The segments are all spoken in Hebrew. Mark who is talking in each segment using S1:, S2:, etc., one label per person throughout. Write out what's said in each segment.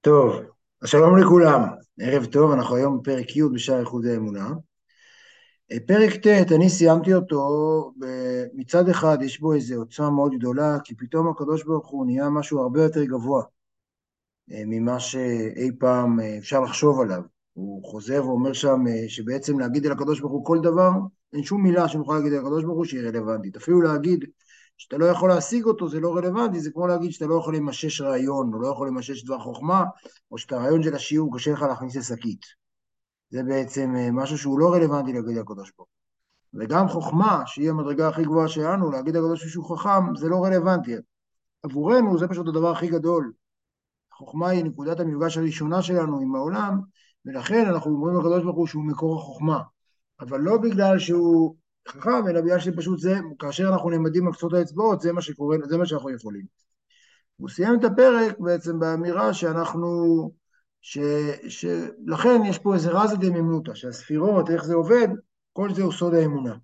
S1: טוב, שלום לכולם, ערב טוב, אנחנו היום בפרק י' בשער איחוד האמונה. אה, פרק ט', אני סיימתי אותו, מצד אחד יש בו איזו עוצמה מאוד גדולה, כי פתאום הקדוש ברוך הוא נהיה משהו הרבה יותר גבוה אה, ממה שאי פעם אה, אפשר לחשוב עליו. הוא חוזר ואומר שם שבעצם להגיד על הקדוש ברוך הוא כל דבר, אין שום מילה שנוכל להגיד על הקדוש ברוך הוא שהיא רלוונטית. אפילו להגיד שאתה לא יכול להשיג אותו, זה לא רלוונטי, זה כמו להגיד שאתה לא יכול למשש רעיון, או לא יכול למשש דבר חוכמה, או שאת הרעיון של השיעור קשה לך להכניס לשקית. זה בעצם אה, משהו שהוא לא רלוונטי להגיד לקדוש ברוך הוא. וגם חוכמה, שהיא המדרגה הכי גבוהה שלנו, להגיד לקדוש ברוך הוא חכם, זה לא רלוונטי. עבורנו זה פשוט הדבר הכי גדול. החוכמה היא נקודת המפגש הראשונה שלנו עם העולם, ולכן אנחנו אומרים לקדוש ברוך הוא שהוא מקור החוכמה. אבל לא בגלל שהוא חכם, אלא בגלל שפשוט זה, כאשר אנחנו נעמדים על קצות האצבעות, זה מה שקורה, זה מה שאנחנו יכולים. הוא סיים את הפרק בעצם באמירה שאנחנו, ש, שלכן יש פה איזה רזה דמימנותא, שהספירות, איך זה עובד, כל זה הוא סוד האמונה.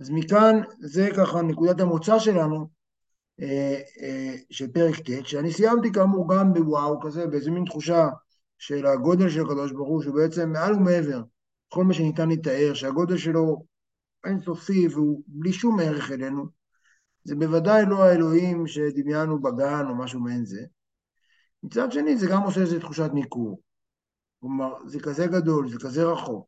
S1: אז מכאן, זה ככה נקודת המוצא שלנו, אה, אה, של פרק ט', שאני סיימתי כאמור גם בוואו כזה, באיזה מין תחושה של הגודל של הקדוש ברוך הוא, שהוא בעצם מעל ומעבר, כל מה שניתן לתאר, שהגודל שלו אינסופי והוא בלי שום ערך אלינו, זה בוודאי לא האלוהים שדמיינו בגן או משהו מעין זה. מצד שני, זה גם עושה איזו תחושת ניכור. כלומר, זה כזה גדול, זה כזה רחוק.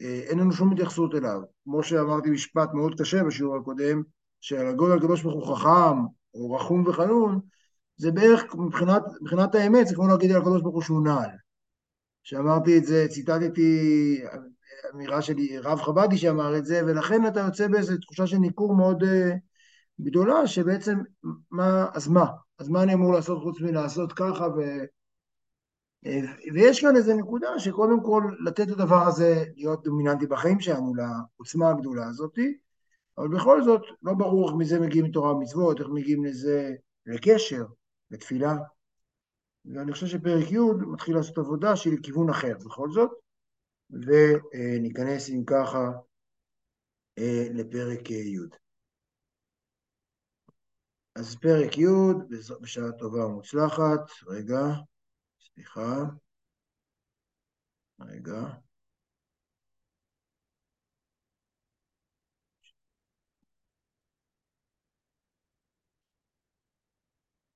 S1: אה, אין לנו שום התייחסות אליו. כמו שאמרתי משפט מאוד קשה בשיעור הקודם, שעל הגודל הקדוש ברוך הוא חכם, או רחום וחנון, זה בערך, מבחינת, מבחינת האמת, זה כמו להגיד על הקדוש ברוך הוא שהוא נעל. שאמרתי את זה, ציטטתי אמירה של רב חבדי שאמר את זה, ולכן אתה יוצא באיזו תחושה של ניכור מאוד uh, גדולה, שבעצם, מה, אז מה? אז מה אני אמור לעשות חוץ מלעשות ככה? ו... אה, ויש כאן איזו נקודה שקודם כל לתת את הדבר הזה להיות דומיננטי בחיים שלנו, לעוצמה הגדולה הזאת, אבל בכל זאת לא ברור איך מזה מגיעים לתורה ומצוות, איך מגיעים לזה לקשר, לתפילה. ואני חושב שפרק י' מתחיל לעשות עבודה שהיא לכיוון אחר בכל זאת. וניכנס אם ככה אה, לפרק י'. אז פרק י', בשעה טובה ומוצלחת, רגע, סליחה, רגע.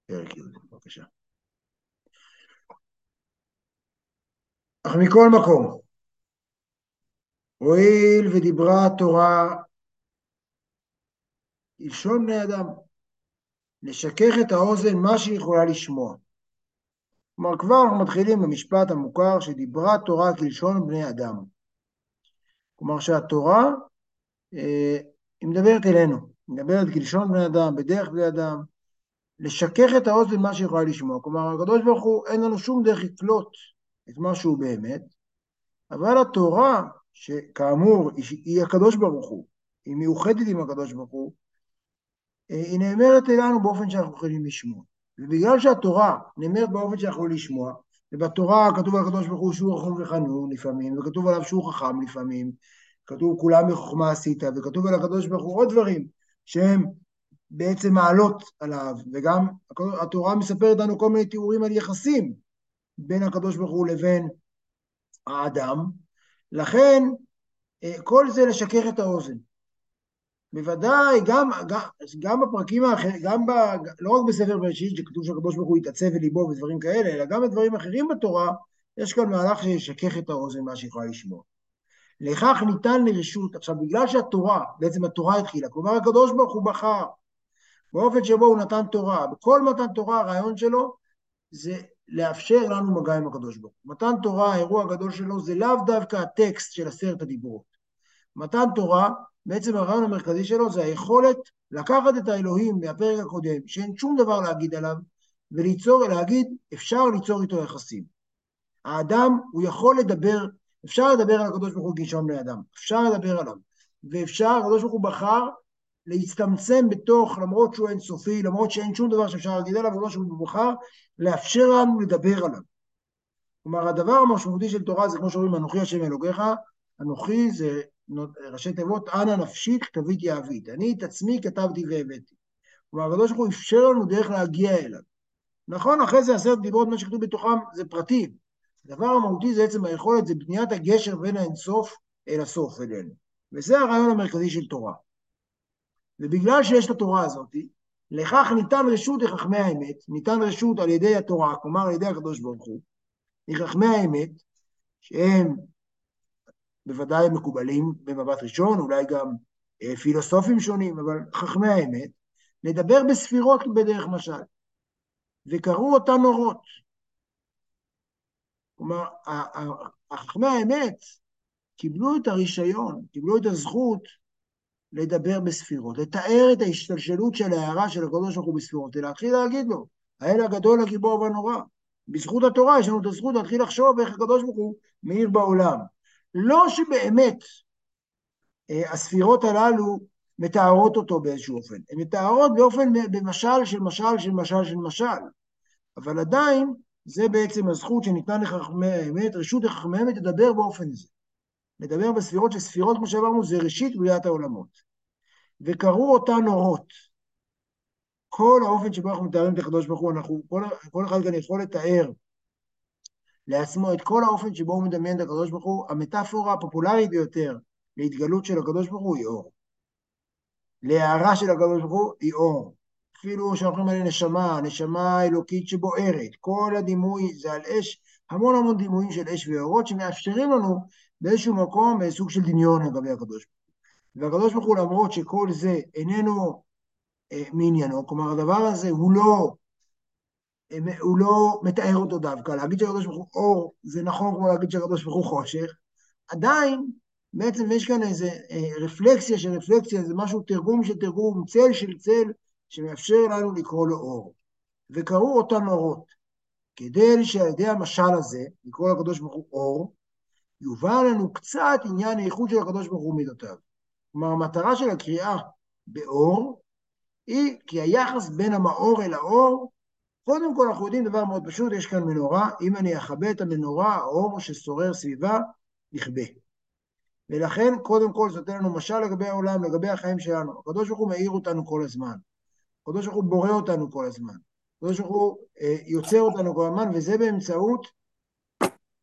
S1: פרק י', בבקשה. אך מכל מקום, הואיל ודיברה התורה לשון בני אדם, לשכך את האוזן מה שהיא יכולה לשמוע. כלומר, כבר אנחנו מתחילים במשפט המוכר שדיברה תורה כלשון בני אדם. כלומר שהתורה, אה, היא מדברת אלינו, היא מדברת כלשון בני אדם, בדרך בני אדם, לשכך את האוזן מה שהיא יכולה לשמוע. כלומר, הקדוש ברוך הוא, אין לנו שום דרך לקלוט את מה שהוא באמת, אבל התורה שכאמור היא הקדוש ברוך הוא, היא מיוחדת עם הקדוש ברוך הוא, אה, היא נאמרת אלינו באופן שאנחנו יכולים לשמוע. ובגלל שהתורה נאמרת באופן שאנחנו יכולים לשמוע, ובתורה כתוב על הקדוש ברוך הוא שהוא רחום וחנון לפעמים, וכתוב עליו שהוא חכם לפעמים, כתוב כולם בחוכמה עשית, וכתוב על הקדוש ברוך הוא עוד דברים שהם בעצם מעלות עליו, וגם התורה מספרת לנו כל מיני תיאורים על יחסים בין הקדוש ברוך הוא לבין האדם, לכן, אה, כל זה לשכך את האוזן. בוודאי, גם, גם, גם בפרקים האחרים, גם ב, לא רק בספר בראשית, שכתוב שהקדוש ברוך הוא יתעצב וליבו ודברים כאלה, אלא גם בדברים אחרים בתורה, יש כאן מהלך שישכך את האוזן, מה שיכולה לשמוע. לכך ניתן לרשות, עכשיו בגלל שהתורה, בעצם התורה התחילה, כלומר הקדוש ברוך הוא בחר באופן שבו הוא נתן תורה, בכל מתן תורה הרעיון שלו זה לאפשר לנו מגע עם הקדוש ברוך הוא. מתן תורה, האירוע הגדול שלו, זה לאו דווקא הטקסט של עשרת הדיברות. מתן תורה, בעצם הרעיון המרכזי שלו זה היכולת לקחת את האלוהים מהפרק הקודם, שאין שום דבר להגיד עליו, וליצור, להגיד, אפשר ליצור איתו יחסים. האדם, הוא יכול לדבר, אפשר לדבר על הקדוש ברוך הוא כלשון בני אדם, אפשר לדבר עליו, ואפשר, הקדוש ברוך הוא בחר להצטמצם בתוך, למרות שהוא אינסופי, למרות שאין שום דבר שאפשר להגיד עליו, למרות שהוא בחר, לאפשר לנו לדבר עליו. כלומר, הדבר המשמעותי של תורה זה כמו שאומרים, אנוכי השם אלוקיך, אנוכי זה ראשי תיבות, אנא נפשי כתביתי אהבית. אני את עצמי כתבתי והבאתי. כלומר, הקדוש ברוך הוא אפשר לנו דרך להגיע אליו. נכון, אחרי זה עשרת דיברות, מה שכתוב בתוכם זה פרטים. הדבר המהותי זה עצם היכולת, זה בניית הגשר בין האינסוף אל הסוף אלינו. וזה הרעיון המרכזי של תורה. ובגלל שיש התורה הזאת, לכך ניתן רשות לחכמי האמת, ניתן רשות על ידי התורה, כלומר על ידי הקדוש ברוך הוא, לחכמי האמת, שהם בוודאי מקובלים במבט ראשון, אולי גם אה, פילוסופים שונים, אבל חכמי האמת, לדבר בספירות בדרך משל. וקראו אותן אורות. כלומר, חכמי האמת קיבלו את הרישיון, קיבלו את הזכות לדבר בספירות, לתאר את ההשתלשלות של ההערה של הקדוש ברוך הוא בספירות, ולהתחיל להגיד לו, האל הגדול, הגיבור והנורא. בזכות התורה יש לנו את הזכות להתחיל לחשוב איך הקדוש ברוך הוא מאיר בעולם. לא שבאמת אה, הספירות הללו מתארות אותו באיזשהו אופן, הן מתארות באופן, במשל של משל של משל של משל, אבל עדיין זה בעצם הזכות שניתנה לחכמי האמת, רשות לחכמי האמת לדבר באופן הזה. לדבר בספירות שספירות, כמו שאמרנו, זה ראשית בריאת העולמות. וקראו אותן אורות. כל האופן שבו אנחנו מתארים את הקדוש ברוך הוא, אנחנו, כל, כל אחד כאן יכול לתאר לעצמו את כל האופן שבו הוא מדמיין את הקדוש ברוך הוא, המטאפורה הפופולרית ביותר להתגלות של הקדוש ברוך הוא היא אור. להערה של הקדוש ברוך הוא היא אור. אפילו שאנחנו אומרים על נשמה, נשמה אלוקית שבוערת, כל הדימוי זה על אש, המון המון דימויים של אש ואורות שמאפשרים לנו באיזשהו מקום סוג של דמיון לגבי הקדוש ברוך הוא. והקדוש ברוך הוא למרות שכל זה איננו אה, מעניינו, כלומר הדבר הזה הוא לא, אה, הוא לא מתאר אותו דווקא, להגיד שהקדוש ברוך הוא אור זה נכון כמו להגיד שהקדוש ברוך הוא חושך, עדיין בעצם יש כאן איזה אה, רפלקסיה של רפלקסיה, זה משהו תרגום של תרגום, צל של צל, שמאפשר לנו לקרוא לו אור. וקראו אותם אורות, כדי שעל ידי המשל הזה, לקרוא לקדוש ברוך הוא אור, יובא לנו קצת עניין הייחוד של הקדוש ברוך הוא מידותיו. כלומר, המטרה של הקריאה באור היא כי היחס בין המאור אל האור, קודם כל אנחנו יודעים דבר מאוד פשוט, יש כאן מנורה, אם אני אכבה את המנורה, האור ששורר סביבה יכבה. ולכן, קודם כל, זה נותן לנו משל לגבי העולם, לגבי החיים שלנו. הקדוש ברוך הוא מאיר אותנו כל הזמן. הקדוש ברוך הוא בורא אותנו כל הזמן. הקדוש ברוך הוא אה, יוצר אותנו כל הזמן, וזה באמצעות,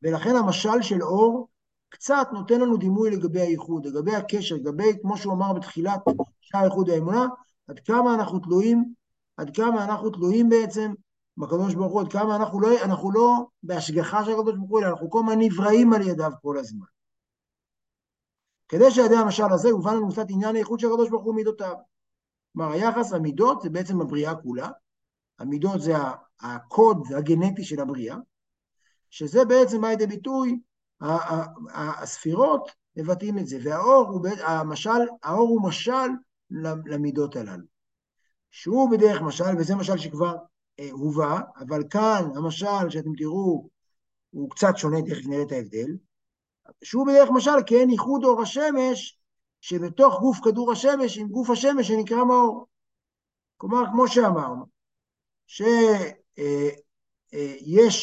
S1: ולכן המשל של אור קצת נותן לנו דימוי לגבי הייחוד, לגבי הקשר, לגבי, כמו שהוא אמר בתחילת שער הייחוד האמונה, עד כמה אנחנו תלויים, עד כמה אנחנו תלויים בעצם בקדוש ברוך הוא, עד כמה אנחנו לא, אנחנו לא בהשגחה של הקדוש ברוך הוא, אלא אנחנו כל הזמן נבראים על ידיו כל הזמן. כדי שעל המשל הזה יובן לנו קצת עניין הייחוד של הקדוש ברוך הוא מידותיו. כלומר, היחס המידות זה בעצם הבריאה כולה, המידות זה הקוד הגנטי של הבריאה, שזה בעצם בא לידי ביטוי, הספירות מבטאים את זה, והאור הוא, המשל, האור הוא משל למידות הללו. שהוא בדרך משל, וזה משל שכבר אה, הובא, אבל כאן המשל שאתם תראו הוא קצת שונה, תכף נראה את ההבדל, שהוא בדרך משל כן איחוד אור השמש, שבתוך גוף כדור השמש, עם גוף השמש שנקרא מאור. כלומר, כמו שאמרנו, שיש אה,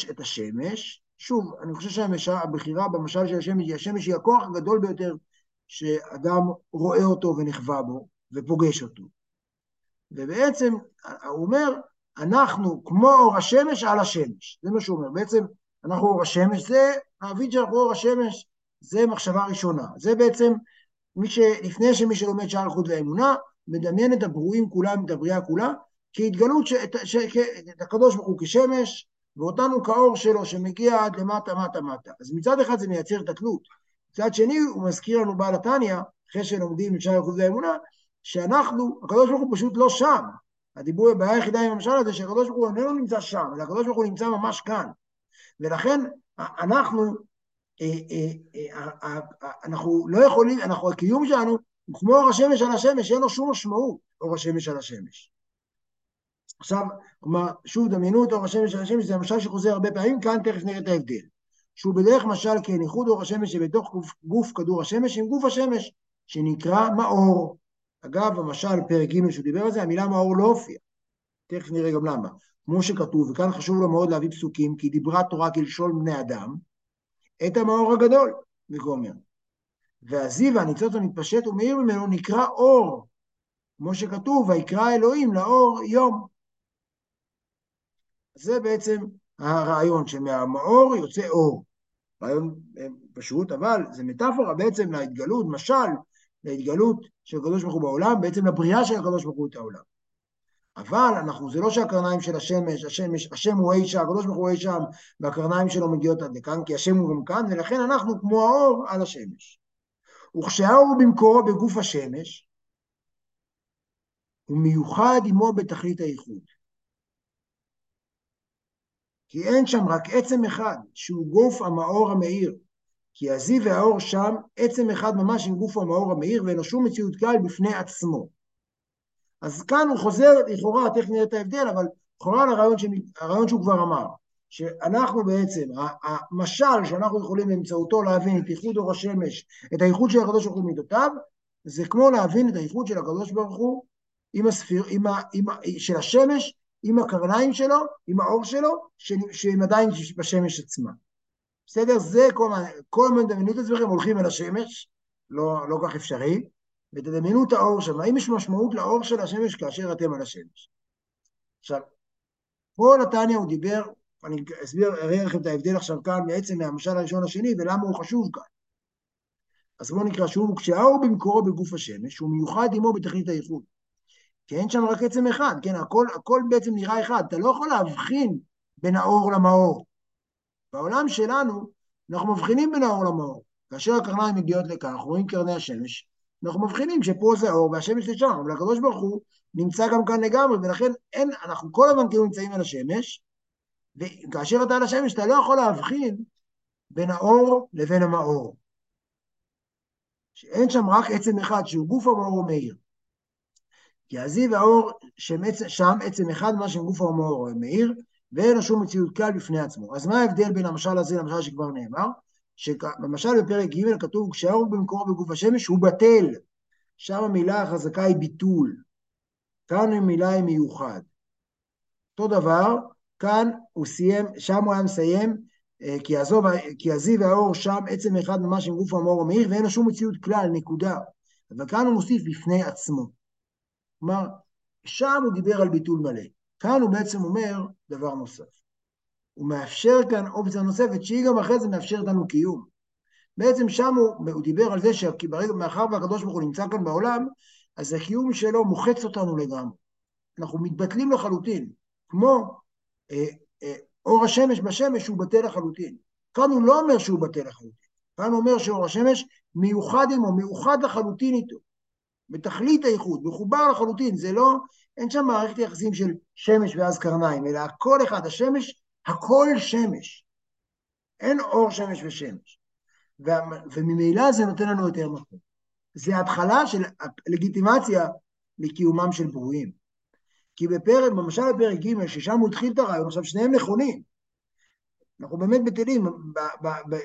S1: את השמש, שוב, אני חושב שהבחירה במשל של השמש, השמש היא הכוח הגדול ביותר שאדם רואה אותו ונחווה בו ופוגש אותו. ובעצם, הוא אומר, אנחנו כמו אור השמש על השמש. זה מה שהוא אומר. בעצם, אנחנו אור השמש, זה, העביד שאנחנו אור השמש, זה מחשבה ראשונה. זה בעצם, מי ש... לפני שמי שלומד שער חוט ואמונה, מדמיין את הברואים כולם, את הבריאה כולה, כהתגלות ש... ש... ש... את הקדוש ברוך הוא כשמש, ואותנו כאור שלו שמגיע עד למטה, מטה, מטה. אז מצד אחד זה מייצר את התלות. מצד שני, הוא מזכיר לנו בעל התניא, אחרי שלומדים את שער החוט והאמונה, שאנחנו, הקדוש ברוך הוא פשוט לא שם. הדיבור, הבעיה היחידה עם המשל הזה, שהקדוש ברוך הוא איננו נמצא שם, אלא הקדוש ברוך הוא נמצא ממש כאן. ולכן אנחנו, אה, אה, אה, אנחנו לא יכולים, אנחנו, הקיום שלנו הוא כמו אור השמש על השמש, אין לו שום משמעות, אור השמש על השמש. עכשיו, כלומר, שוב, דמיינו את אור השמש על השמש, זה המשל שחוזר הרבה פעמים, כאן תכף נראה את ההבדל. שהוא בדרך משל כן, איחוד אור השמש שבתוך גוף, גוף כדור השמש עם גוף השמש, שנקרא מאור. אגב, המשל פרק ג' שהוא דיבר על זה, המילה מאור לא הופיעה. תכף נראה גם למה. כמו שכתוב, וכאן חשוב לו מאוד להביא פסוקים, כי דיברה תורה כלשון בני אדם, את המאור הגדול, וגומר. והזיו והניצוץ המתפשט ומאיר ממנו נקרא אור, כמו שכתוב, ויקרא אלוהים לאור יום. זה בעצם הרעיון, שמהמאור יוצא אור. רעיון אה, פשוט, אבל זה מטאפורה בעצם להתגלות, משל להתגלות של הקדוש ברוך הוא בעולם, בעצם לבריאה של הקדוש ברוך הוא את העולם. אבל אנחנו, זה לא שהקרניים של השמש, השמש, השם הוא אי שם, הקדוש ברוך הוא אי שם, והקרניים שלו מגיעות עד לכאן, כי השם הוא גם כאן, ולכן אנחנו כמו האור על השמש. וכשהאור הוא במקורו בגוף השמש, הוא מיוחד עמו בתכלית הייחוד. כי אין שם רק עצם אחד, שהוא גוף המאור המאיר. כי הזיו והאור שם עצם אחד ממש עם גוף המאור המאיר, ואין לו שום מציאות כלל בפני עצמו. אז כאן הוא חוזר, לכאורה, תכף נראה את ההבדל, אבל לכאורה לרעיון הרעיון שהוא כבר אמר, שאנחנו בעצם, המשל שאנחנו יכולים באמצעותו להבין את ייחוד אור השמש, את הייחוד של הקדוש ברוך הוא מידותיו, זה כמו להבין את הייחוד של הקדוש ברוך הוא עם הספיר, עם ה, עם ה, של השמש, עם הקרניים שלו, עם האור שלו, שהם עדיין בשמש עצמה. בסדר? זה כל מה, כל דמיינו את עצמכם, הולכים אל השמש, לא, לא כך אפשרי, ותדמיינו את האור שם. האם יש משמעות לאור של השמש כאשר אתם על השמש? עכשיו, פה נתניה הוא דיבר, אני אסביר, אראה לכם את ההבדל עכשיו כאן בעצם מהמשל הראשון לשני ולמה הוא חשוב כאן. אז בואו נקרא שוב, כשהאור במקורו בגוף השמש, הוא מיוחד עמו בתכלית הייחוד. כי אין שם רק עצם אחד, כן, הכל, הכל בעצם נראה אחד, אתה לא יכול להבחין בין האור למאור. בעולם שלנו, אנחנו מבחינים בין האור למאור. כאשר הקרניים מגיעות אנחנו רואים קרני השמש, אנחנו מבחינים שפה זה האור והשמש זה שם, אבל הקדוש ברוך הוא נמצא גם כאן לגמרי, ולכן אין, אנחנו כל הזמן כאילו נמצאים על השמש, וכאשר אתה על השמש אתה לא יכול להבחין בין האור לבין המאור. שאין שם רק עצם אחד, שהוא גוף המאור ומאיר. כי הזיו והאור שם עצם אחד מה גוף המאור ומאיר, ואין לו שום מציאות כלל בפני עצמו. אז מה ההבדל בין המשל הזה למשל שכבר נאמר? שבמשל בפרק ג' כתוב, כשהאור במקורו בגוף השמש הוא בטל. שם המילה החזקה היא ביטול. כאן המילה היא מיוחד. אותו דבר, כאן הוא סיים, שם הוא היה מסיים, אה, כי, כי הזיו והאור שם עצם אחד ממש עם גוף המאור המאיר, ואין לו שום מציאות כלל, נקודה. אבל כאן הוא מוסיף בפני עצמו. כלומר, שם הוא דיבר על ביטול מלא. כאן הוא בעצם אומר דבר נוסף. הוא מאפשר כאן אופציה נוספת, שהיא גם אחרי זה מאפשרת לנו קיום. בעצם שם הוא, הוא דיבר על זה שברגע, מאחר והקדוש ברוך הוא נמצא כאן בעולם, אז הקיום שלו מוחץ אותנו לגמרי. אנחנו מתבטלים לחלוטין, כמו אה, אה, אור השמש בשמש הוא בטל לחלוטין. כאן הוא לא אומר שהוא בטל לחלוטין, כאן הוא אומר שאור השמש מיוחד עמו, מיוחד לחלוטין איתו. בתכלית האיחוד, מחובר לחלוטין, זה לא, אין שם מערכת יחסים של שמש ואז קרניים, אלא הכל אחד, השמש, הכל שמש. אין אור שמש ושמש. וממילא זה נותן לנו יותר מקום. זה התחלה של לגיטימציה לקיומם של ברואים. כי בפרק, במשל בפרק ג', ששם הוא התחיל את הרעיון, עכשיו שניהם נכונים. אנחנו באמת בטלים,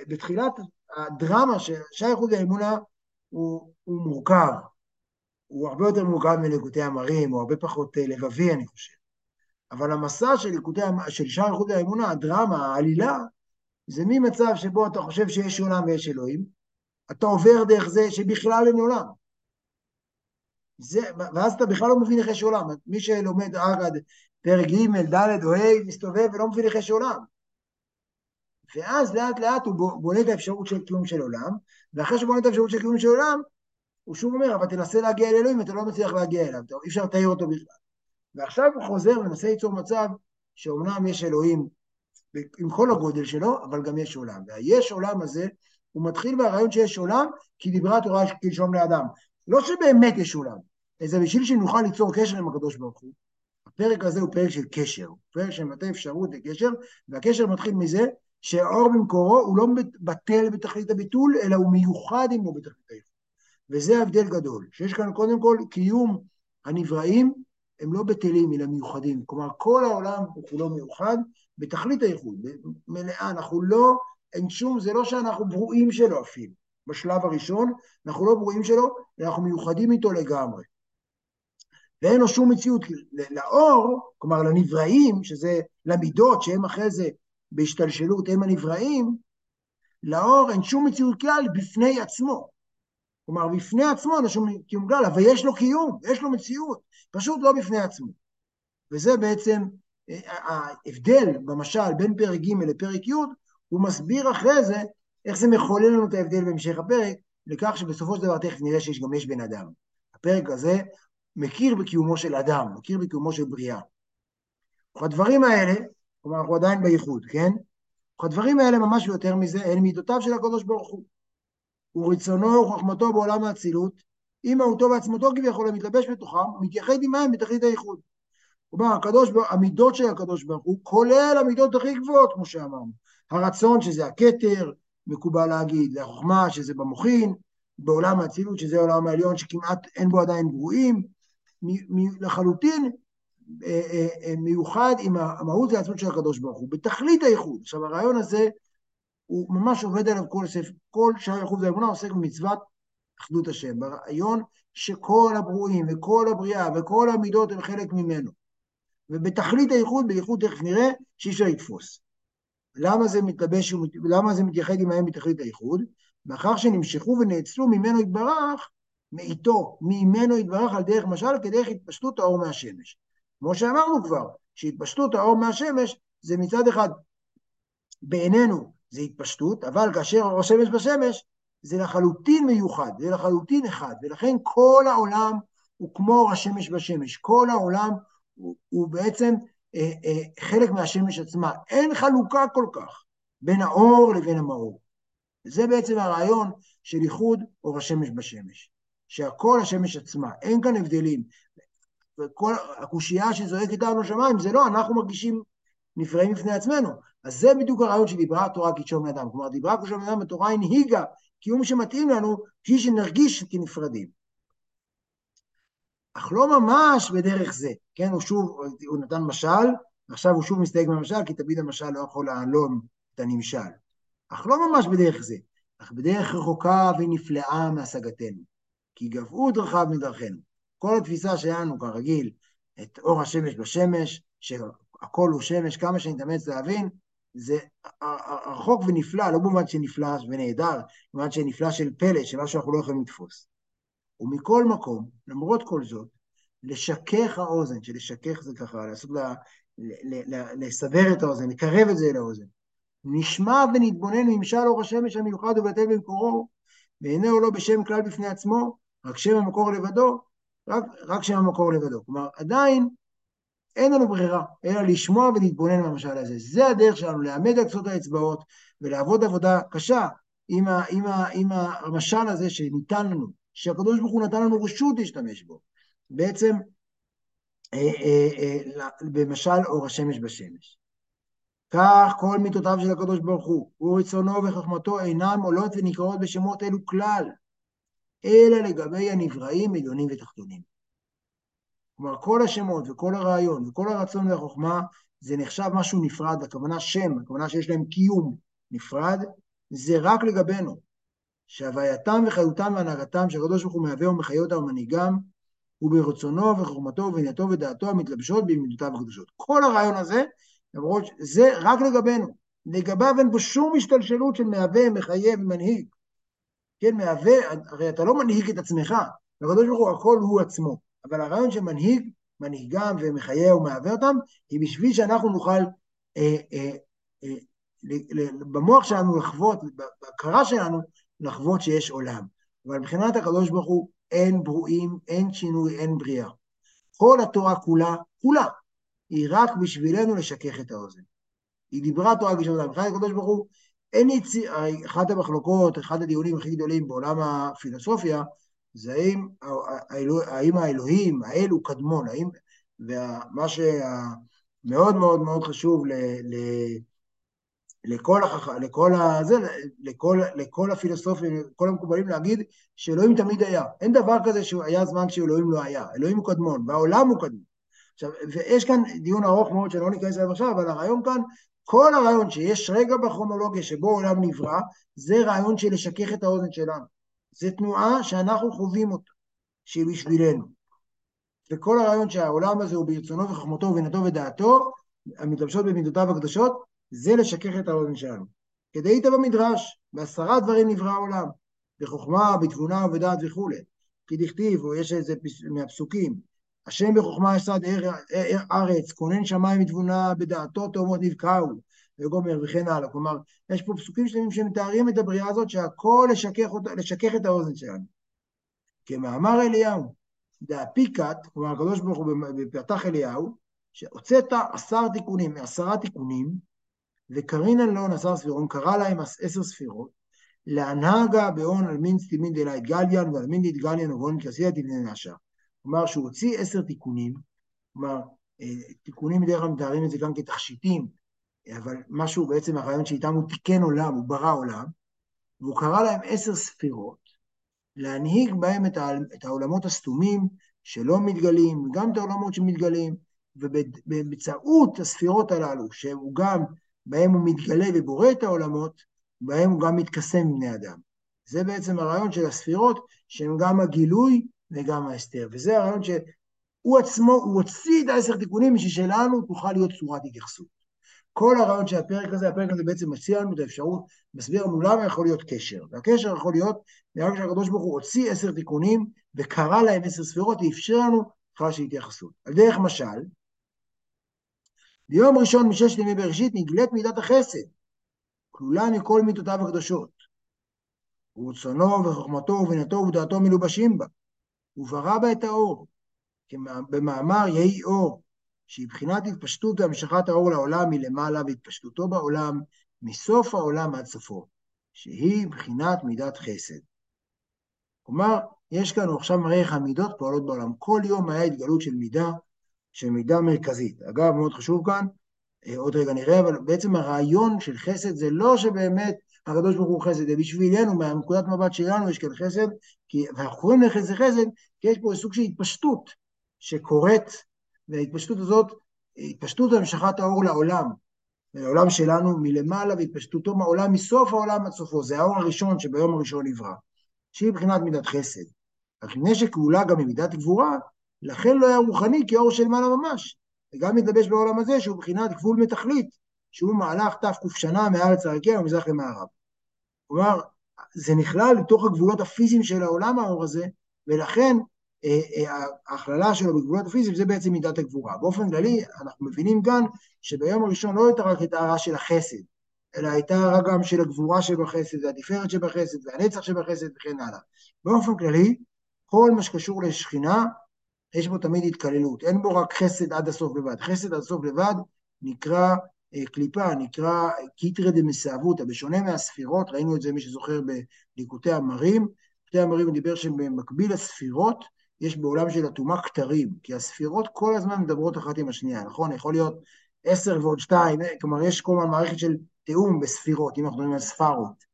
S1: בתחילת הדרמה של שייכות האמונה הוא, הוא מורכב. הוא הרבה יותר מורכב מליקוטי המרים, הוא הרבה פחות אה, לבבי, אני חושב. אבל המסע של, ליקוטי, של שער איכות האמונה, הדרמה, העלילה, זה ממצב שבו אתה חושב שיש עולם ויש אלוהים, אתה עובר דרך זה שבכלל אין עולם. זה, ואז אתה בכלל לא מבין איך יש עולם. מי שלומד אגד פרק ג', ד' או ה', מסתובב ולא מבין איך יש עולם. ואז לאט לאט הוא בונה את האפשרות של קיום של עולם, ואחרי שהוא בונה את האפשרות של קיום של עולם, הוא שוב אומר, אבל תנסה להגיע אל אלוהים, אתה לא מצליח להגיע אליו, אי אפשר לתאר אותו בכלל. ועכשיו הוא חוזר ומנסה ליצור מצב שאומנם יש אלוהים עם כל הגודל שלו, אבל גם יש עולם. והיש עולם הזה, הוא מתחיל מהרעיון שיש עולם, כי דיברה התורה כלשון לאדם. לא שבאמת יש עולם, אלא בשביל שנוכל ליצור קשר עם הקדוש ברוך הוא. הפרק הזה הוא פרק של קשר, פרק שמבטא אפשרות לקשר, והקשר מתחיל מזה שהאור במקורו הוא לא בטל בתכלית הביטול, אלא הוא מיוחד עמו בתכלית היחוד. וזה הבדל גדול, שיש כאן קודם כל קיום הנבראים הם לא בטלים אלא מיוחדים, כלומר כל העולם הוא כולו מיוחד בתכלית הייחוד, מלאה, אנחנו לא, אין שום, זה לא שאנחנו ברואים שלו אפילו, בשלב הראשון, אנחנו לא ברואים שלו, אנחנו מיוחדים איתו לגמרי. ואין לו שום מציאות לאור, כלומר לנבראים, שזה למידות שהם אחרי זה בהשתלשלות, הם הנבראים, לאור אין שום מציאות כלל בפני עצמו. כלומר, בפני עצמו כלל, אבל יש לו קיום, יש לו מציאות, פשוט לא בפני עצמו. וזה בעצם ההבדל במשל בין פרק ג' לפרק י', הוא מסביר אחרי זה איך זה מחולל לנו את ההבדל בהמשך הפרק, לכך שבסופו של דבר תכף נראה שיש גם יש בן אדם. הפרק הזה מכיר בקיומו של אדם, מכיר בקיומו של בריאה. הדברים האלה, כלומר אנחנו עדיין בייחוד, כן? הדברים האלה ממש ויותר מזה, הן מידותיו של הקדוש ברוך הוא. ורצונו וחוכמתו בעולם האצילות, עם מהותו ועצמתו כביכול המתלבש בתוכם, מתייחד עמהם בתכלית הייחוד. כלומר, הקדוש, המידות של הקדוש ברוך הוא, כולל המידות הכי גבוהות, כמו שאמרנו. הרצון, שזה הכתר, מקובל להגיד, החוכמה, שזה במוחין, בעולם האצילות, שזה העולם העליון, שכמעט אין בו עדיין ברואים, לחלוטין אה, אה, אה, מיוחד עם המהות והעצמות של הקדוש ברוך הוא, בתכלית הייחוד. עכשיו, הרעיון הזה, הוא ממש עובד עליו כל ספר, כל שער הייחוד והאמונה עוסק במצוות אחדות השם, ברעיון שכל הברואים וכל הבריאה וכל המידות הם חלק ממנו. ובתכלית הייחוד, בייחוד תכף נראה, שאי אפשר לתפוס. למה זה מתלבש, למה זה מתייחד עמהם בתכלית הייחוד? מאחר שנמשכו ונאצלו ממנו יתברך, מאיתו, ממנו יתברך על דרך משל, כדרך התפשטות האור מהשמש. כמו שאמרנו כבר, שהתפשטות האור מהשמש זה מצד אחד בעינינו זה התפשטות, אבל כאשר האור השמש בשמש זה לחלוטין מיוחד, זה לחלוטין אחד, ולכן כל העולם הוא כמו אור השמש בשמש, כל העולם הוא, הוא בעצם אה, אה, חלק מהשמש עצמה, אין חלוקה כל כך בין האור לבין המאור. זה בעצם הרעיון של איחוד אור השמש בשמש, שהכל השמש עצמה, אין כאן הבדלים. וכל הקושייה שזועקת לנו שמיים זה לא, אנחנו מרגישים נפרעים בפני עצמנו. אז זה בדיוק הרעיון שדיברה התורה כתשום אדם. כלומר, דיברה כתשום אדם, התורה הנהיגה קיום שמתאים לנו, בשביל שנרגיש כנפרדים. אך לא ממש בדרך זה, כן? הוא שוב, הוא נתן משל, ועכשיו הוא שוב מסתייג מהמשל, כי תמיד המשל לא יכול להעלום את הנמשל. אך לא ממש בדרך זה, אך בדרך רחוקה ונפלאה מהשגתנו. כי גבהו דרכיו מדרכנו. כל התפיסה שלנו, כרגיל, את אור השמש בשמש, שהכל הוא שמש, כמה שנתאמץ להבין, זה רחוק ונפלא, לא במובן שנפלא ונהדר, במובן שנפלא של פלא, של מה שאנחנו לא יכולים לתפוס. ומכל מקום, למרות כל זאת, לשכך האוזן, שלשכך זה ככה, לעשות לה, לסבר את האוזן, לקרב את זה לאוזן. נשמע ונתבונן ממשל אור השמש המיוחד ובטל במקורו, ואיננו לא בשם כלל בפני עצמו, רק שם המקור לבדו, רק, רק שם המקור לבדו. כלומר, עדיין אין לנו ברירה, אלא לשמוע ולהתבונן במשל הזה. זה הדרך שלנו, לאמד על קצות האצבעות ולעבוד עבודה קשה עם, ה, עם, ה, עם המשל הזה שניתן לנו, שהקדוש ברוך הוא נתן לנו רשות להשתמש בו. בעצם, אה, אה, אה, במשל אור השמש בשמש. כך כל מיתותיו של הקדוש ברוך הוא, ורצונו וחוכמתו אינם עולות ונקראות בשמות אלו כלל, אלא לגבי הנבראים עליונים ותחתונים. כלומר, כל השמות וכל הרעיון וכל הרצון והחוכמה זה נחשב משהו נפרד, הכוונה שם, הכוונה שיש להם קיום נפרד, זה רק לגבינו. שהווייתם וחיותם והנהגתם שהקדוש ברוך הוא מהווה ומחיה אותם ומנהיגם, הוא ברצונו וחוכמתו ובנייתו ודעתו המתלבשות במידותיו הקדושות. כל הרעיון הזה, למרות שזה רק לגבינו. לגביו אין בו שום השתלשלות של מהווה, מחיה ומנהיג. כן, מהווה, הרי אתה לא מנהיג את עצמך, הקדוש ברוך הוא הכל הוא עצמו. אבל הרעיון שמנהיג, מנהיגם ומחיה ומהווה אותם, היא בשביל שאנחנו נוכל אה, אה, אה, במוח שלנו לחוות, בהכרה שלנו, לחוות שיש עולם. אבל מבחינת הקדוש ברוך הוא אין ברואים, אין שינוי, אין בריאה. כל התורה כולה, כולה, היא רק בשבילנו לשכך את האוזן. היא דיברה תורה כשאתה מבחינת הקדוש ברוך הוא, אין יציר, אחת המחלוקות, אחד הדיונים הכי גדולים בעולם הפילוסופיה, זה האם, האם האלוהים, האל הוא קדמון, האם, ומה שמאוד מאוד מאוד חשוב ל, ל, לכל, החכ... לכל, הזה, לכל, לכל הפילוסופים, לכל המקובלים להגיד שאלוהים תמיד היה. אין דבר כזה שהיה זמן שאלוהים לא היה. אלוהים הוא קדמון, והעולם הוא קדמון. עכשיו, ויש כאן דיון ארוך מאוד שלא ניכנס אליו עכשיו, אבל הרעיון כאן, כל הרעיון שיש רגע בכרונולוגיה שבו העולם נברא, זה רעיון של לשכך את האוזן שלנו. זו תנועה שאנחנו חווים אותה, שהיא בשבילנו. וכל הרעיון שהעולם הזה הוא ברצונו וחוכמתו ובינתו ודעתו, המתלבשות במידותיו הקדושות, זה לשכך את האוזן שלנו. כדאית במדרש, בעשרה דברים נברא העולם, בחוכמה, בתבונה ובדעת וכולי. כי דכתיב, או יש איזה מהפסוקים, השם בחוכמה יסד ארץ, כונן שמיים מתבונה, בדעתו תאומות נבקעו, וגומר וכן הלאה. כלומר, יש פה פסוקים שלמים שמתארים את הבריאה הזאת, שהכל לשכך, אותה, לשכך את האוזן שלנו. כמאמר אליהו, דאפיקת, כלומר הקדוש ברוך הוא בפתח אליהו, שהוצאת עשר תיקונים, עשרה תיקונים, וקרינן לאון עשר ספירות, קרא להם עשר ספירות, להנהגה בהון על מין סתימין דלית גליאן ועל מין דתגליאן ובהון כסיית תבנה נשה. כלומר שהוא הוציא עשר תיקונים, כלומר אה, תיקונים בדרך כלל מתארים את זה גם כתכשיטים, אבל משהו בעצם הרעיון שאיתם הוא תיקן עולם, הוא ברא עולם, והוא קרא להם עשר ספירות, להנהיג בהם את העולמות הסתומים שלא מתגלים, וגם את העולמות שמתגלים, ובאמצעות הספירות הללו, שהוא גם, בהם הוא מתגלה ובורא את העולמות, בהם הוא גם מתקסם עם בני אדם. זה בעצם הרעיון של הספירות, שהן גם הגילוי וגם ההסתר. וזה הרעיון שהוא עצמו, הוא הוציא את העשר תיקונים בשביל שלנו תוכל להיות צורת התייחסות. כל הרעיון של הפרק הזה, הפרק הזה בעצם מציע לנו את האפשרות, מסביר לנו למה יכול להיות קשר. והקשר יכול להיות, נראה שהקדוש ברוך הוא הוציא עשר תיקונים וקרא להם עשר ספירות ואפשר לנו בכלל של התייחסות. על דרך משל, ביום ראשון מששת ימי בראשית נגלית מידת החסד, כלולה מכל מידותיו הקדושות. ורצונו וחוכמתו ובינתו ודעתו מלובשים בה, וברא בה את האור, במאמר יהי אור, שהיא בחינת התפשטות והמשכת האור לעולם מלמעלה והתפשטותו בעולם מסוף העולם עד סופו, שהיא בחינת מידת חסד. כלומר, יש כאן עכשיו מראה איך המידות פועלות בעולם. כל יום היה התגלות של מידה, של מידה מרכזית. אגב, מאוד חשוב כאן, אה, עוד רגע נראה, אבל בעצם הרעיון של חסד זה לא שבאמת הקדוש ברוך הוא חסד, זה בשבילנו, מהנקודת מבט שלנו יש כאן חסד, כי, ואנחנו קוראים לחסד חסד, כי יש פה סוג של התפשטות שקורית וההתפשטות הזאת, התפשטות המשכת האור לעולם, לעולם שלנו מלמעלה והתפשטותו מהעולם, מסוף העולם עד סופו, זה האור הראשון שביום הראשון נברא, שהיא מבחינת מידת חסד. אך מפני שכאולה גם ממידת גבורה, לכן לא היה רוחני כאור של מעלה ממש, וגם מתלבש בעולם הזה שהוא מבחינת גבול מתכלית, שהוא מהלך תק שנה מארץ הרקיע ומזרח למערב. כלומר, זה נכלל לתוך הגבולות הפיזיים של העולם האור הזה, ולכן ההכללה שלו בגבולות הפיזיים זה בעצם מידת הגבורה. באופן כללי, אנחנו מבינים כאן שביום הראשון לא הייתה רק את ההערה של החסד, אלא הייתה רק גם של הגבורה שבחסד, והתפארת שבחסד, והנצח שבחסד וכן הלאה. באופן כללי, כל מה שקשור לשכינה, יש בו תמיד התקללות, אין בו רק חסד עד הסוף לבד. חסד עד הסוף לבד נקרא אה, קליפה, נקרא קיטרא דמסאבותא, בשונה מהספירות, ראינו את זה, מי שזוכר, בליקוטי המרים, ליקוטי המרים דיבר שבמקביל לספירות, יש בעולם של הטומאה כתרים, כי הספירות כל הזמן מדברות אחת עם השנייה, נכון? יכול להיות עשר ועוד שתיים, כלומר יש כל הזמן מערכת של תיאום בספירות, אם אנחנו מדברים על ספרות.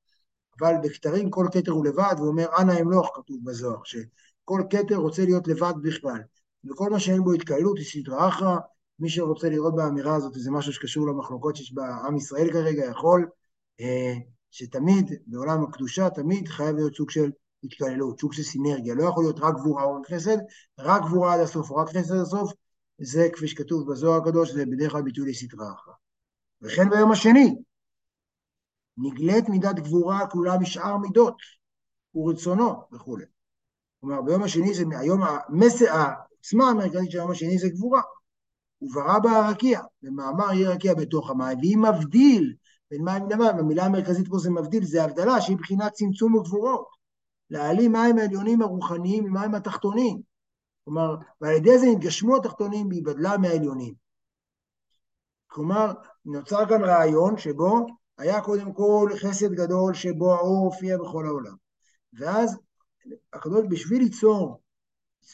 S1: אבל בכתרים כל כתר הוא לבד, והוא אומר, אנא אמלוך, כתוב בזוהר, שכל כתר רוצה להיות לבד בכלל. וכל מה שאין בו התקהלות היא סדרה אחרא, מי שרוצה לראות באמירה הזאת, זה משהו שקשור למחלוקות שיש בעם ישראל כרגע, יכול, אה, שתמיד, בעולם הקדושה, תמיד חייב להיות סוג של התקללות, סוג של סינרגיה, לא יכול להיות רק גבורה או רק חסד, רק גבורה עד הסוף או רק חסד עד הסוף, זה כפי שכתוב בזוהר הקדוש, זה בדרך כלל ביטוי לסדרה אחת. וכן ביום השני, נגלית מידת גבורה כלולה משאר מידות, ורצונו וכולי. כלומר, ביום השני זה היום, המסע, העוצמה המרכזית של היום השני זה גבורה. וברא בה הרקיע, במאמר יהיה רקיע בתוך המים, והיא מבדיל בין מים למים, המילה המרכזית פה זה מבדיל, זה הבדלה שהיא בחינת צמצום וגבורות. להעלים מים העליונים הרוחניים ממים התחתונים. כלומר, ועל ידי זה נתגשמו התחתונים בהיבדלה מהעליונים. כלומר, נוצר כאן רעיון שבו היה קודם כל חסד גדול שבו האור הופיע בכל העולם. ואז הקדוש, בשביל ליצור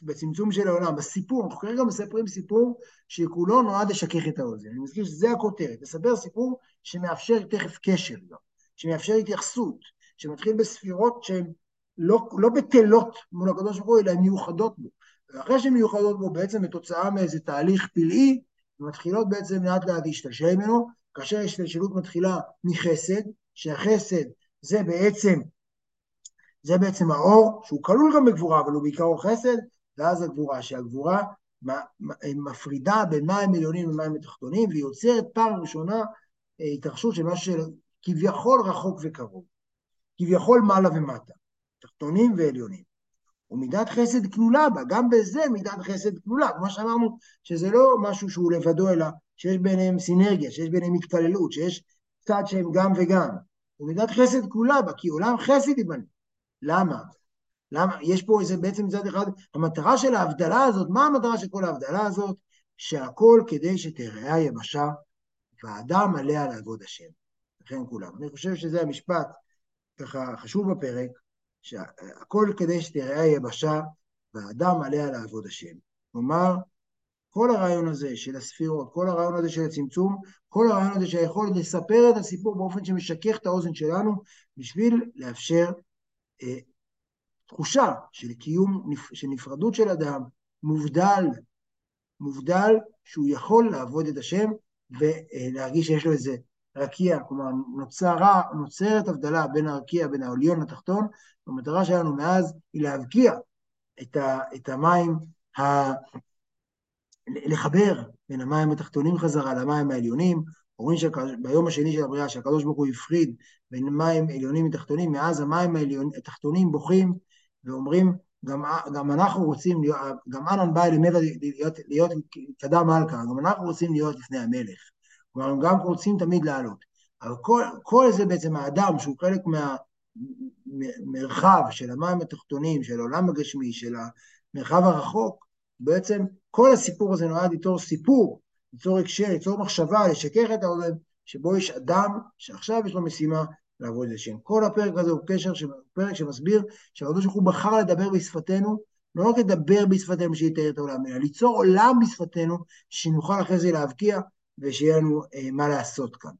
S1: בצמצום של העולם, בסיפור, אנחנו כרגע מספרים סיפור שכולו נועד לשכך את האוזן. אני מזכיר שזה הכותרת, לספר סיפור שמאפשר תכף קשר גם, שמאפשר התייחסות, שמתחיל בספירות שהן לא, לא בטלות מול הקדוש ברוך הוא, אלא הן מיוחדות בו. ואחרי שהן מיוחדות בו, בעצם בתוצאה מאיזה תהליך פלאי, מתחילות בעצם לאט לאט להשתלשל ממנו, כאשר ההשתלשלות מתחילה מחסד, שהחסד זה בעצם, זה בעצם האור, שהוא כלול גם בגבורה, אבל הוא בעיקרו חסד, ואז הגבורה, שהגבורה מפרידה בין מים עליונים למים התחתונים, והיא יוצרת פעם ראשונה אה, התרחשות של משהו שכביכול רחוק וקרוב, כביכול מעלה ומטה. תחתונים ועליונים. ומידת חסד כלולה בה, גם בזה מידת חסד כלולה, כמו שאמרנו, שזה לא משהו שהוא לבדו, אלא שיש ביניהם סינרגיה, שיש ביניהם התפללות, שיש צד שהם גם וגם. ומידת חסד כלולה בה, כי עולם חסד ייבנה. למה? למה? יש פה איזה בעצם מצד אחד, המטרה של ההבדלה הזאת, מה המטרה של כל ההבדלה הזאת? שהכל כדי שתראה היבשה והאדם עליה לעבוד השם. לכן כולם. אני חושב שזה המשפט ככה חשוב בפרק, שהכל כדי שתראה היבשה והאדם עליה לעבוד השם. כלומר, כל הרעיון הזה של הספירות, כל הרעיון הזה של הצמצום, כל הרעיון הזה שהיכול לספר את הסיפור באופן שמשכך את האוזן שלנו, בשביל לאפשר אה, תחושה של קיום, של נפרדות של אדם, מובדל, מובדל שהוא יכול לעבוד את השם ולהרגיש שיש לו איזה רקיע, כלומר נוצרה, נוצרת הבדלה בין הרקיע, בין העליון לתחתון, והמטרה שלנו מאז היא להבקיע את, ה, את המים, ה, לחבר בין המים התחתונים חזרה למים העליונים. אומרים שביום השני של הבריאה, שהקדוש ברוך הוא הפריד בין מים עליונים ותחתונים, מאז המים התחתונים בוכים ואומרים, גם, גם אנחנו רוצים להיות, גם אנן בא אלימבה להיות, להיות קדם מלכה, גם אנחנו רוצים להיות לפני המלך. כלומר, הם גם רוצים תמיד לעלות. אבל כל, כל זה בעצם האדם, שהוא חלק מהמרחב של המים התחתונים, של העולם הגשמי, של המרחב הרחוק, בעצם כל הסיפור הזה נועד ליצור סיפור, ליצור הקשר, ליצור מחשבה, לשכך את האוזן, שבו יש אדם שעכשיו יש לו משימה לעבוד את השם. כל הפרק הזה הוא קשר, פרק שמסביר שהקדוש ברוך הוא בחר לדבר בשפתנו, לא רק לדבר בשפתנו שיתאר את העולם, אלא ליצור עולם בשפתנו, שנוכל אחרי זה להבקיע ושיהיה לנו אה, מה לעשות כאן.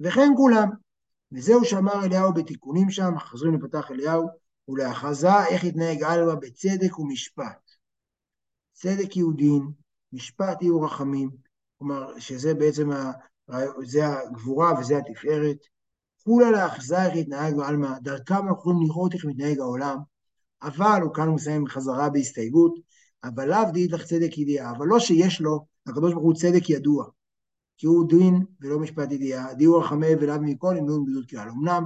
S1: וכן כולם. וזהו שאמר אליהו בתיקונים שם, חוזרים לפתח אליהו, ולהכרזה איך יתנהג עלמה בצדק ומשפט. צדק יהיו דין, משפט יהיו רחמים, כלומר שזה בעצם, ה, זה הגבורה וזה התפארת. כולה לאחזה איך יתנהג בעלמא, דרכם אנחנו יכולים לראות איך מתנהג העולם, אבל, הוא כאן מסיים בחזרה בהסתייגות, אבל לאו דאית לך צדק ידיעה, אבל לא שיש לו, הקדוש ברוך הוא צדק ידוע, כי הוא דין ולא משפט ידיעה, דיור רחמי ולאו מכל אמנון בדוד כלל. אמנם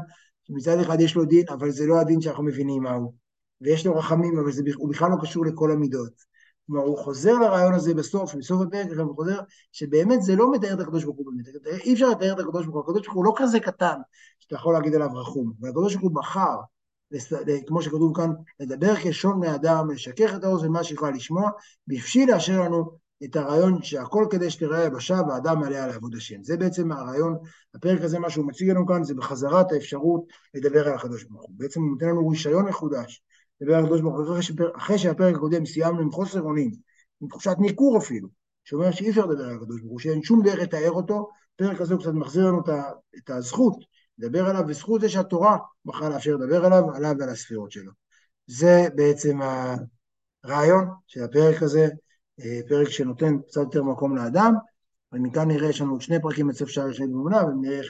S1: מצד אחד יש לו דין, אבל זה לא הדין שאנחנו מבינים מהו. ויש לו רחמים, אבל זה, הוא בכלל לא קשור לכל המידות. כלומר, הוא חוזר לרעיון הזה בסוף, בסוף הפרק, הוא חוזר, שבאמת זה לא מתאר את הקדוש ברוך הוא באמת. אי אפשר לתאר את הקדוש ברוך הוא, הקדוש ברוך הוא לא כזה קטן, שאתה יכול להגיד עליו רחום. והקדוש ברוך הוא בחר, כמו שכתוב כאן, לדבר כשון מאדם, לשכך את האוזן מה שיכולה לשמוע, והפשיל לאשר לנו את הרעיון שהכל כדי שתראה יבשה והאדם עליה לעבוד השם. זה בעצם הרעיון, הפרק הזה, מה שהוא מציג לנו כאן, זה בחזרת האפשרות לדבר על הקדוש ברוך הוא. בעצם הוא נותן לנו רישיון מחודש לדבר על הקדוש ברוך הוא, אחרי שהפרק הקודם סיימנו עם חוסר אונים, עם תחושת ניכור אפילו, שאומר שאי אפשר לדבר על הקדוש ברוך הוא, שאין שום דרך לתאר אותו, הפרק הזה הוא קצת מחזיר לנו את הזכות לדבר עליו, וזכות זה שהתורה בחרה לאפשר לדבר עליו, עליו ועל הספירות שלו. זה בעצם הרעיון של הפרק הזה, פרק שנותן קצת יותר מקום לאדם, ומכאן נראה, יש לנו עוד שני פרקים בסוף שער ראשון באמונה, ונראה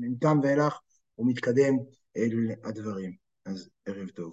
S1: מכאן ואילך הוא מתקדם אל הדברים. אז ערב טוב.